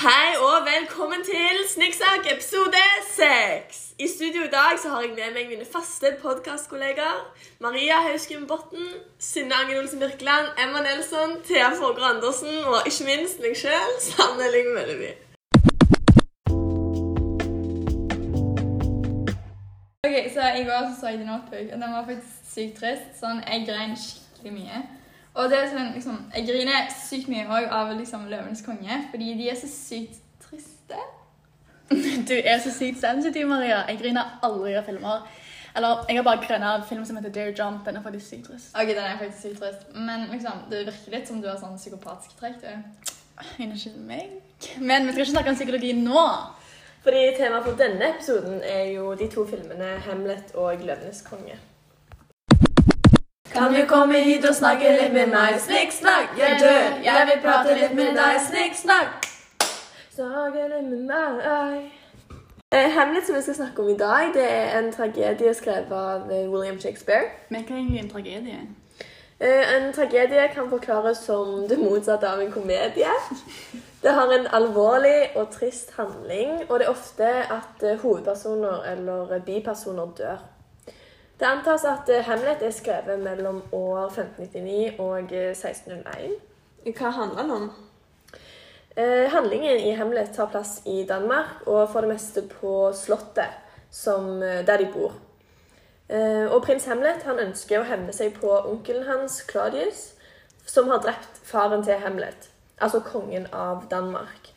Hei og velkommen til Snikksak episode 6. I studio i dag så har jeg med meg mine faste podkastkollegaer. Maria Hauskum Botten, Synne Angen Olsen Birkeland, Emma Nelson, Thea Forger Andersen og ikke minst meg sjøl, Sanne Lyng Mølleby. Ok, så I går så, så jeg den opp, og den var faktisk sykt trist. Sånn, Jeg grein skikkelig mye. Og det er sånn, liksom, Jeg griner sykt mye også av liksom, 'Løvenes konge', fordi de er så sykt triste. Du er så sykt sensitiv, Maria. Jeg griner aldri av filmer. Eller, jeg har bare grina av film som heter Dare Jump. Den er faktisk sykt trist. Ok, den er faktisk sykt trist. Men liksom, det virker litt som du har sånn psykopatisk trekk. du. Unnskyld meg. Men vi skal ikke snakke om psykologi nå. Fordi Temaet for denne episoden er jo de to filmene 'Hamlet' og 'Løvenes konge'. Kan du komme hit og snakke litt med meg? Snikksnakk, jeg dør. Jeg vil prate litt med deg. Snikksnakk. Snakke litt med meg. Eh, 'Hamlet', som vi skal snakke om i dag, det er en tragedie skrevet av eh, William Shakespeare. Men hva er egentlig en tragedie? Eh, En tragedie kan forklares som det motsatte av en komedie. Det har en alvorlig og trist handling, og det er ofte at eh, hovedpersoner eller eh, bipersoner dør. Det antas at Hemlet Hamlet er skrevet mellom år 1599 og eh, 1601. Hva handler den om? Eh, handlingen i Hamlet tar plass i Danmark, og for det meste på slottet som, eh, der de bor. Eh, og prins Hamlet han ønsker å hevne seg på onkelen hans, Claudius, som har drept faren til Hamlet, altså kongen av Danmark.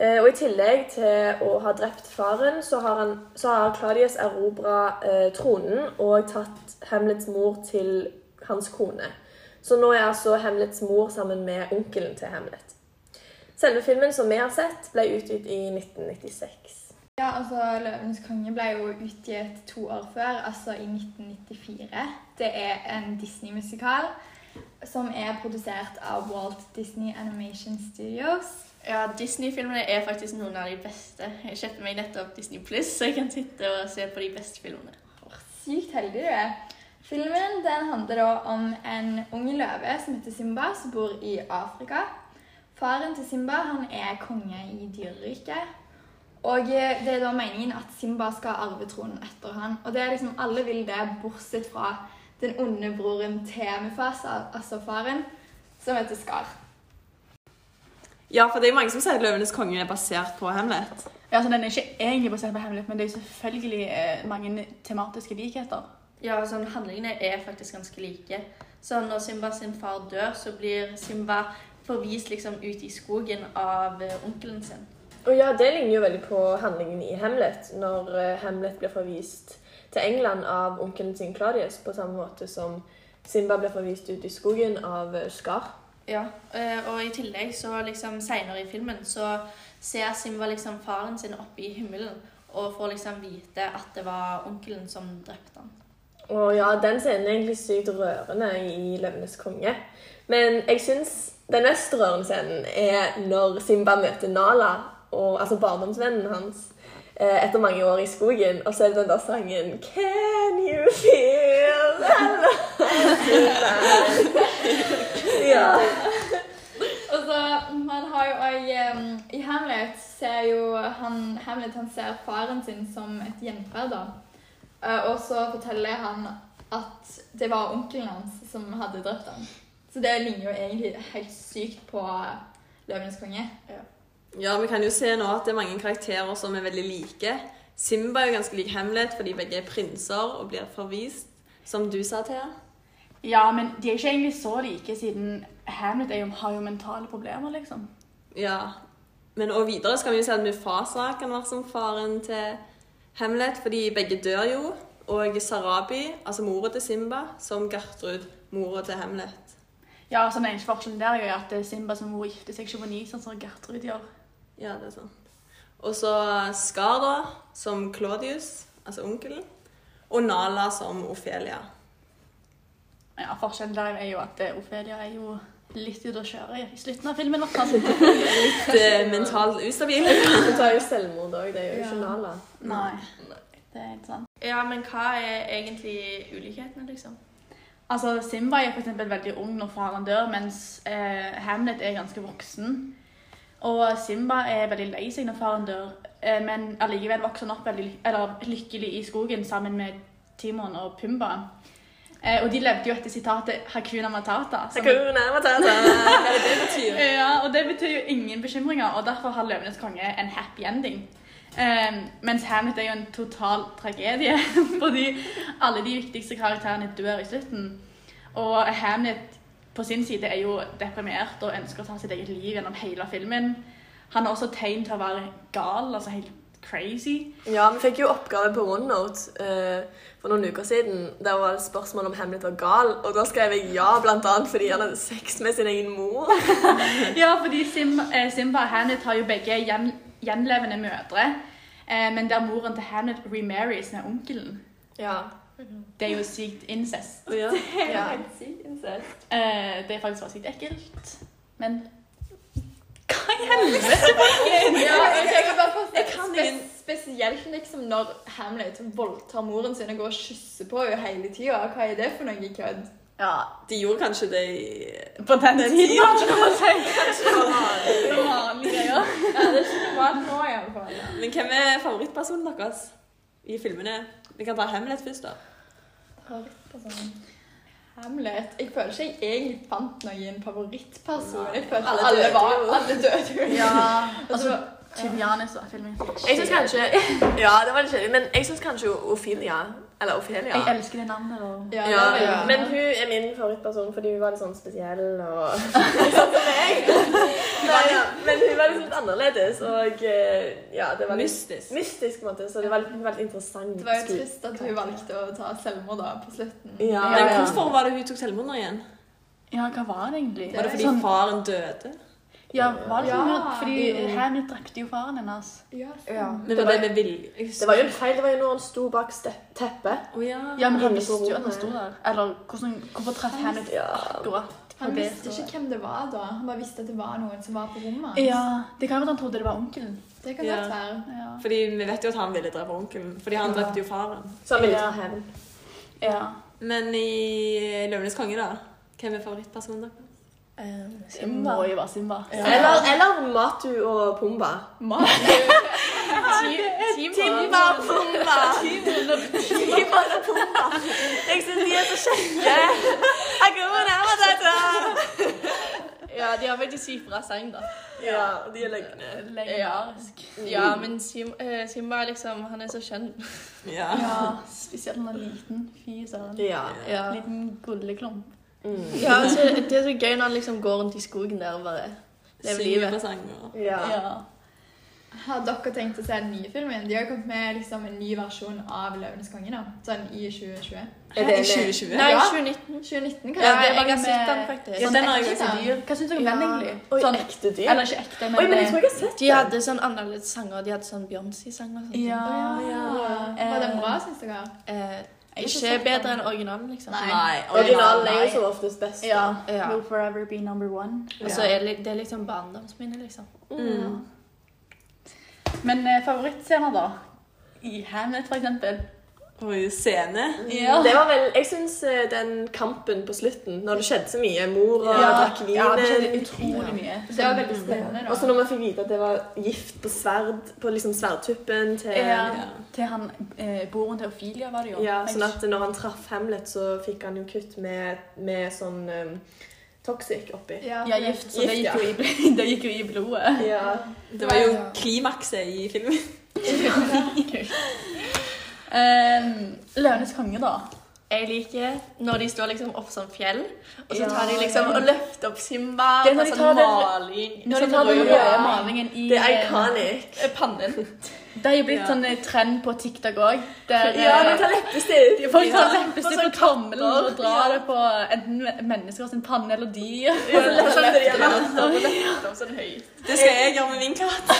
Eh, og I tillegg til å ha drept faren, så har, han, så har Claudius erobra eh, tronen og tatt Hamlets mor til hans kone. Så nå er altså Hamlets mor sammen med onkelen til Hamlet. Selve filmen som vi har sett, ble utgitt i 1996. Ja, altså 'Løvenes konge' ble jo utgitt to år før, altså i 1994. Det er en Disney-musikal som er produsert av Walt Disney Animation Studios. Ja, Disney-filmene er faktisk noen av de beste. Jeg kjøpte meg nettopp Disney Pluss, så jeg kan sitte og se på de beste filmene. Sykt heldig du er. Filmen handler om en ung løve som heter Simba, som bor i Afrika. Faren til Simba er konge i dyreriket. Og eh, det er da meningen at Simba skal arve tronen etter han. Og det er liksom alle vil det, bortsett fra den onde broren til Mufasa, altså faren, som heter Skar. Ja, for det er mange som sier at 'Løvenes konge' er basert på Hamlet. Ja, så Den er ikke egentlig basert på Hamlet, men det er selvfølgelig eh, mange tematiske likheter. Ja, sånn, handlingene er faktisk ganske like. Så når Simba sin far dør, så blir Simba forvist liksom ut i skogen av eh, onkelen sin. Og ja, Det ligner jo veldig på handlingen i Hamlet, når eh, Hamlet blir forvist til England av onkelen sin Claudius, på samme måte som Simba blir forvist ut i skogen av eh, Skar. Ja, eh, og i tillegg så liksom senere i filmen så ser Simba liksom faren sin oppe i himmelen og får liksom vite at det var onkelen som drepte han. Å ja, den scenen er egentlig sykt rørende i 'Løvenes konge'. Men jeg syns den mest rørende scenen er når Simba møter Nala, og, altså barndomsvennen hans, eh, etter mange år i skogen, og så er det den der sangen 'Can you feel the love Ja. Og så man har jo òg um, I Hamlet ser jo han Hamlet han ser faren sin som et gjenferd. da. Eh, og så forteller han at det var onkelen hans som hadde drept ham. Så det ligner jo egentlig helt sykt på Løvenes konge. Ja, vi kan jo se nå at det er mange karakterer som er veldig like. Simba er jo ganske lik Hamlet fordi begge er prinser og blir forvist, som du sa, Thea. Ja, men de er ikke egentlig så like, siden Hamlet er jo, har jo mentale problemer, liksom. Ja. Men og videre skal vi jo se at Mufasa kan være som faren til Hamlet, fordi begge dør jo. Og Sarabi, altså mora til Simba, som Gertrud, mora til Hamlet. Ja, så Den eneste forskjellen der er jo at Simba som mor gifter seg ikke på ny, sånn som Gertrud gjør. Ja, det er sant. Og så Skar, da, som Claudius, altså onkelen. Og Nala som Ofelia. Ja, Forskjellen der er jo at eh, Ofelia er jo litt ute å kjøre i slutten av filmen. Litt eh, mentalt ustabil. Hun tar jo selvmord òg, det er jo ikke Ja. Nala. Nei, det er helt sant. Ja, men hva er egentlig ulikhetene, liksom? Altså, Simba er eksempel veldig ung når faren dør, mens eh, Hamlet er ganske voksen. Og Simba er veldig lei seg når faren dør, eh, men allikevel vokser han opp veldig eller, lykkelig i skogen sammen med Timon og Pumba. Eh, og de levde jo etter sitatet 'Hakuna Matata'. Hakuna Matata. Hva det det betyr? Ja, og det betyr jo ingen bekymringer, og derfor har Løvenes konge en happy ending. Eh, mens Hamlet er jo en total tragedie, fordi alle de viktigste karakterene dør i slutten. Og Hamlet på sin side er jo deprimert og ønsker å ta sitt eget liv gjennom hele filmen. Han har også tegn til å være gal, altså helt crazy. Ja, vi fikk jo oppgave på OneNote uh, for noen uker siden. Der var det spørsmål om Hamlet var gal, og da skrev jeg ja, blant annet fordi han hadde sex med sin egen mor. Ja, fordi Simba, eh, Simba og Hamlet har jo begge gjen, gjenlevende mødre, eh, men der moren til Hamlet remarries med onkelen. Ja. Det er jo sykt incest. ja. Ja. Eh, det er faktisk bare sykt ekkelt. Men hva i helvete, folkens? Ja, jeg kan bare ingen- Spesielt liksom når Hamlet voldtar moren sin og går og kysser på henne hele tida. Hva er det for noe kødd? Ja, De gjorde kanskje det i på den tiden, kan man si. Det var vanlige greier. Ja, det er ikke noe mat nå, iallfall. Men hvem er favorittpersonen deres i filmene? Vi kan ta Hamlet først, da. Favorittperson. Hamlet. Jeg føler ikke jeg egentlig fant noen favorittperson. Jeg følte Alle alle, døde var, alle døde jo. Ja, altså, så Tybianis var filmen. Jeg syns kanskje Ja, det var litt kjedelig, men jeg syns kanskje Ophelia Eller Ophelia. Jeg elsker det navnet. Og... ja, Ja, det var- Men hun er min favorittperson fordi hun var litt sånn spesiell og sånn som meg. Nei, ja. Men hun var litt litt annerledes, og eh, ja, det var litt Mystisk. mystisk, på en måte, så det var litt, veldig interessant. Det var jo trist at hun valgte å ta selvmord da på slutten. Ja, Men ja. hvorfor var det hun tok selvmord nå igjen? Ja, hva var det egentlig? Var det fordi Sånn- faren døde? Ja, var det sånn Ja. fordi Hamlet drepte jo faren hennes. Ja, Ja. Men var det med vilje? Det var jo en feil. Det var jo når han sto bak teppet. Oh, ja. Ja, men han visste jo at han sto der. Eller hvordan, hvorfor traff Ja. akkurat Han visste ikke hvem det var da. Han bare visste at det var noen som var på rommet hans. Ja, det kan være at han trodde det var onkelen. Det kan Ja. godt være. Ja. Fordi vi vet jo at han ville drepe onkelen. Fordi han drepte jo faren. Så han ville Ja. ta hevn. ja. Men i Løvenes konge, da? Hvem er favorittpersonen deres? Det må jo være Simba. Eller, eller Matu og Pumba. Timba og Pumba! Timba og Pumba. Jeg syns de er så kjekke. Ja, de har faktisk sykt sang, da. Ja, og de er lenge. Ja, men eh, Simba liksom, han er så skjønn. Ja. Ja, spesielt når han er liten. Fy søren. Ja. Ja. Liten gulleklump. Mm. ja altså, det er så gøy når han liksom går rundt i skogen der og bare lever livet. ja. Ja. Har dere tenkt å se den nye filmen? De har kommet med liksom en ny versjon av 'Løvenes konge' nå. Sånn i 2020. Er det i 2020? Nei, Ja. 2019. 2019, Ja, det, jeg var har sett den faktisk. Ja, den har jeg også dyr. Hva syns dere om den, egentlig? Oi, Sånn, ekte dyr? eller ikke ekte, men, Oi, men jeg eh, tror jeg har sett De den. hadde sånn annerledes sanger. De hadde sånn Beyoncé-sang og sånt. Ja. Ja. Var den bra, syns dere? Eh, ikke ikke bedre enn originalen, liksom. Nei. Nei. Originalen er jo som oftest best. Ja. Ja. Will forever be number one. Og så er det, det er liksom barndomsminne, liksom. Mm. Men eh, favorittscener, da? I Hamlet, for eksempel. Oi, scene. Ja. Det var vel, Jeg syns den kampen på slutten, når det skjedde så mye Mor og Ja, drakk vin ja, det skjedde utrolig mye. Det var veldig spennende. Og så når man fikk vite at det var gift på sverd, på liksom sverdtuppen til Ja. Ja. Til han eh, broren til Ophelia, var det jo. Ja, sånn at når han traff Hamlet, så fikk han jo kutt med, med sånn um, toxic oppi. Ja, Ja, gift, så det Gift, gikk, jo i, det gikk jo i blodet. Ja. Det var jo klimakset i filmen. Um, Løvenes konge, da. Jeg liker når de står liksom opp som fjell, og så tar de liksom og løfter opp Simba Det er når de sånn tar det- maling Når de tar den røde malingen i Det er eh, iconic. pannen. Det er jo blitt sånn eh, trend på TikTok òg. Ja, eh, de tar leppestift. folk tar Ja. leppestift på tommelen og drar det på enten mennesker sin panne eller dyr. Ja, så løfter de den. Sånn. Det skal jeg gjøre med min katt.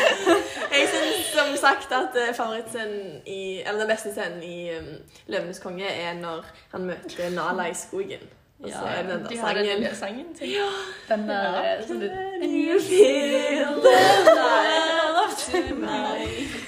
Jeg syns som sagt at eh, favorittscenen i Eller den beste scenen i um, 'Løvenes konge' er når han møter Nala i skogen. Og så er det den De sangen. den sangen til. Ja. Den der sånn You feel the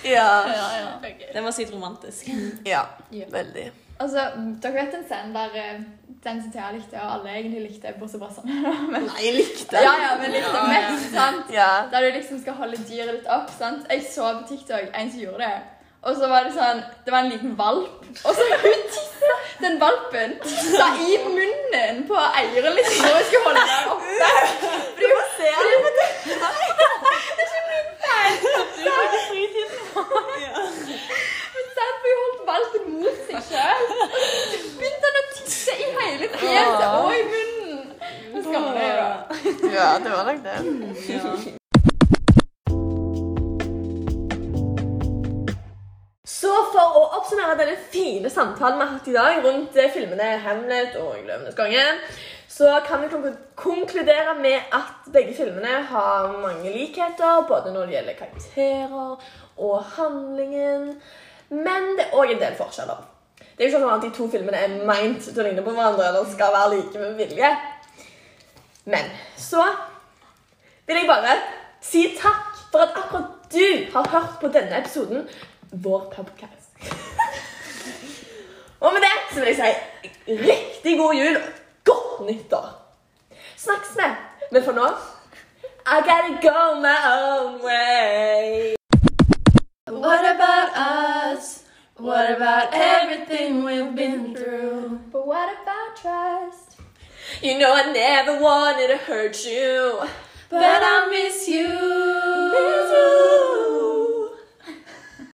Ja. Ja, ja. Den var sykt romantisk. ja. Ja. Veldig. Altså, dere vet en scene der eh, den som Thea likte, og alle egentlig likte, bortsett fra sånn. Men, Nei, jeg likte ja, ja, men likte mest, sant? Ja. Der du liksom skal holde dyret litt opp, sant? Jeg så på TikTok en som gjorde det. Og så var det sånn, det var en liten valp, og så hun tissa den valpen sa i munnen på eieren liksom, når hun skulle holde den oppe. Fordi hun ser det. Det er ikke min feil. Du bruker fritiden. Hun satt for hun holdt valpen mot seg selv. Så begynte han å tisse i hele fjeset og i munnen. Nå skammer jeg da. ja, det Så for å oppsummere denne fine samtalen vi har hatt i dag rundt eh, filmene Hamlet og Løvenes konge, så kan vi konkludere med at begge filmene har mange likheter, både når det gjelder karakterer og handlingen, men det er òg en del forskjeller. Det er jo ikke sånn at de to filmene er meint til å ligne på hverandre eller skal være like med vilje. Men så vil jeg bare si takk for at akkurat du har hørt på denne episoden, vår podcast. og med det så vil jeg si riktig god jul og godt nyttår. Snakkes vi. Men for nå I gotta go my own way. What about us? What about everything we've been through? But what about trust? You know I never wanted to hurt you. But I miss you. Miss you.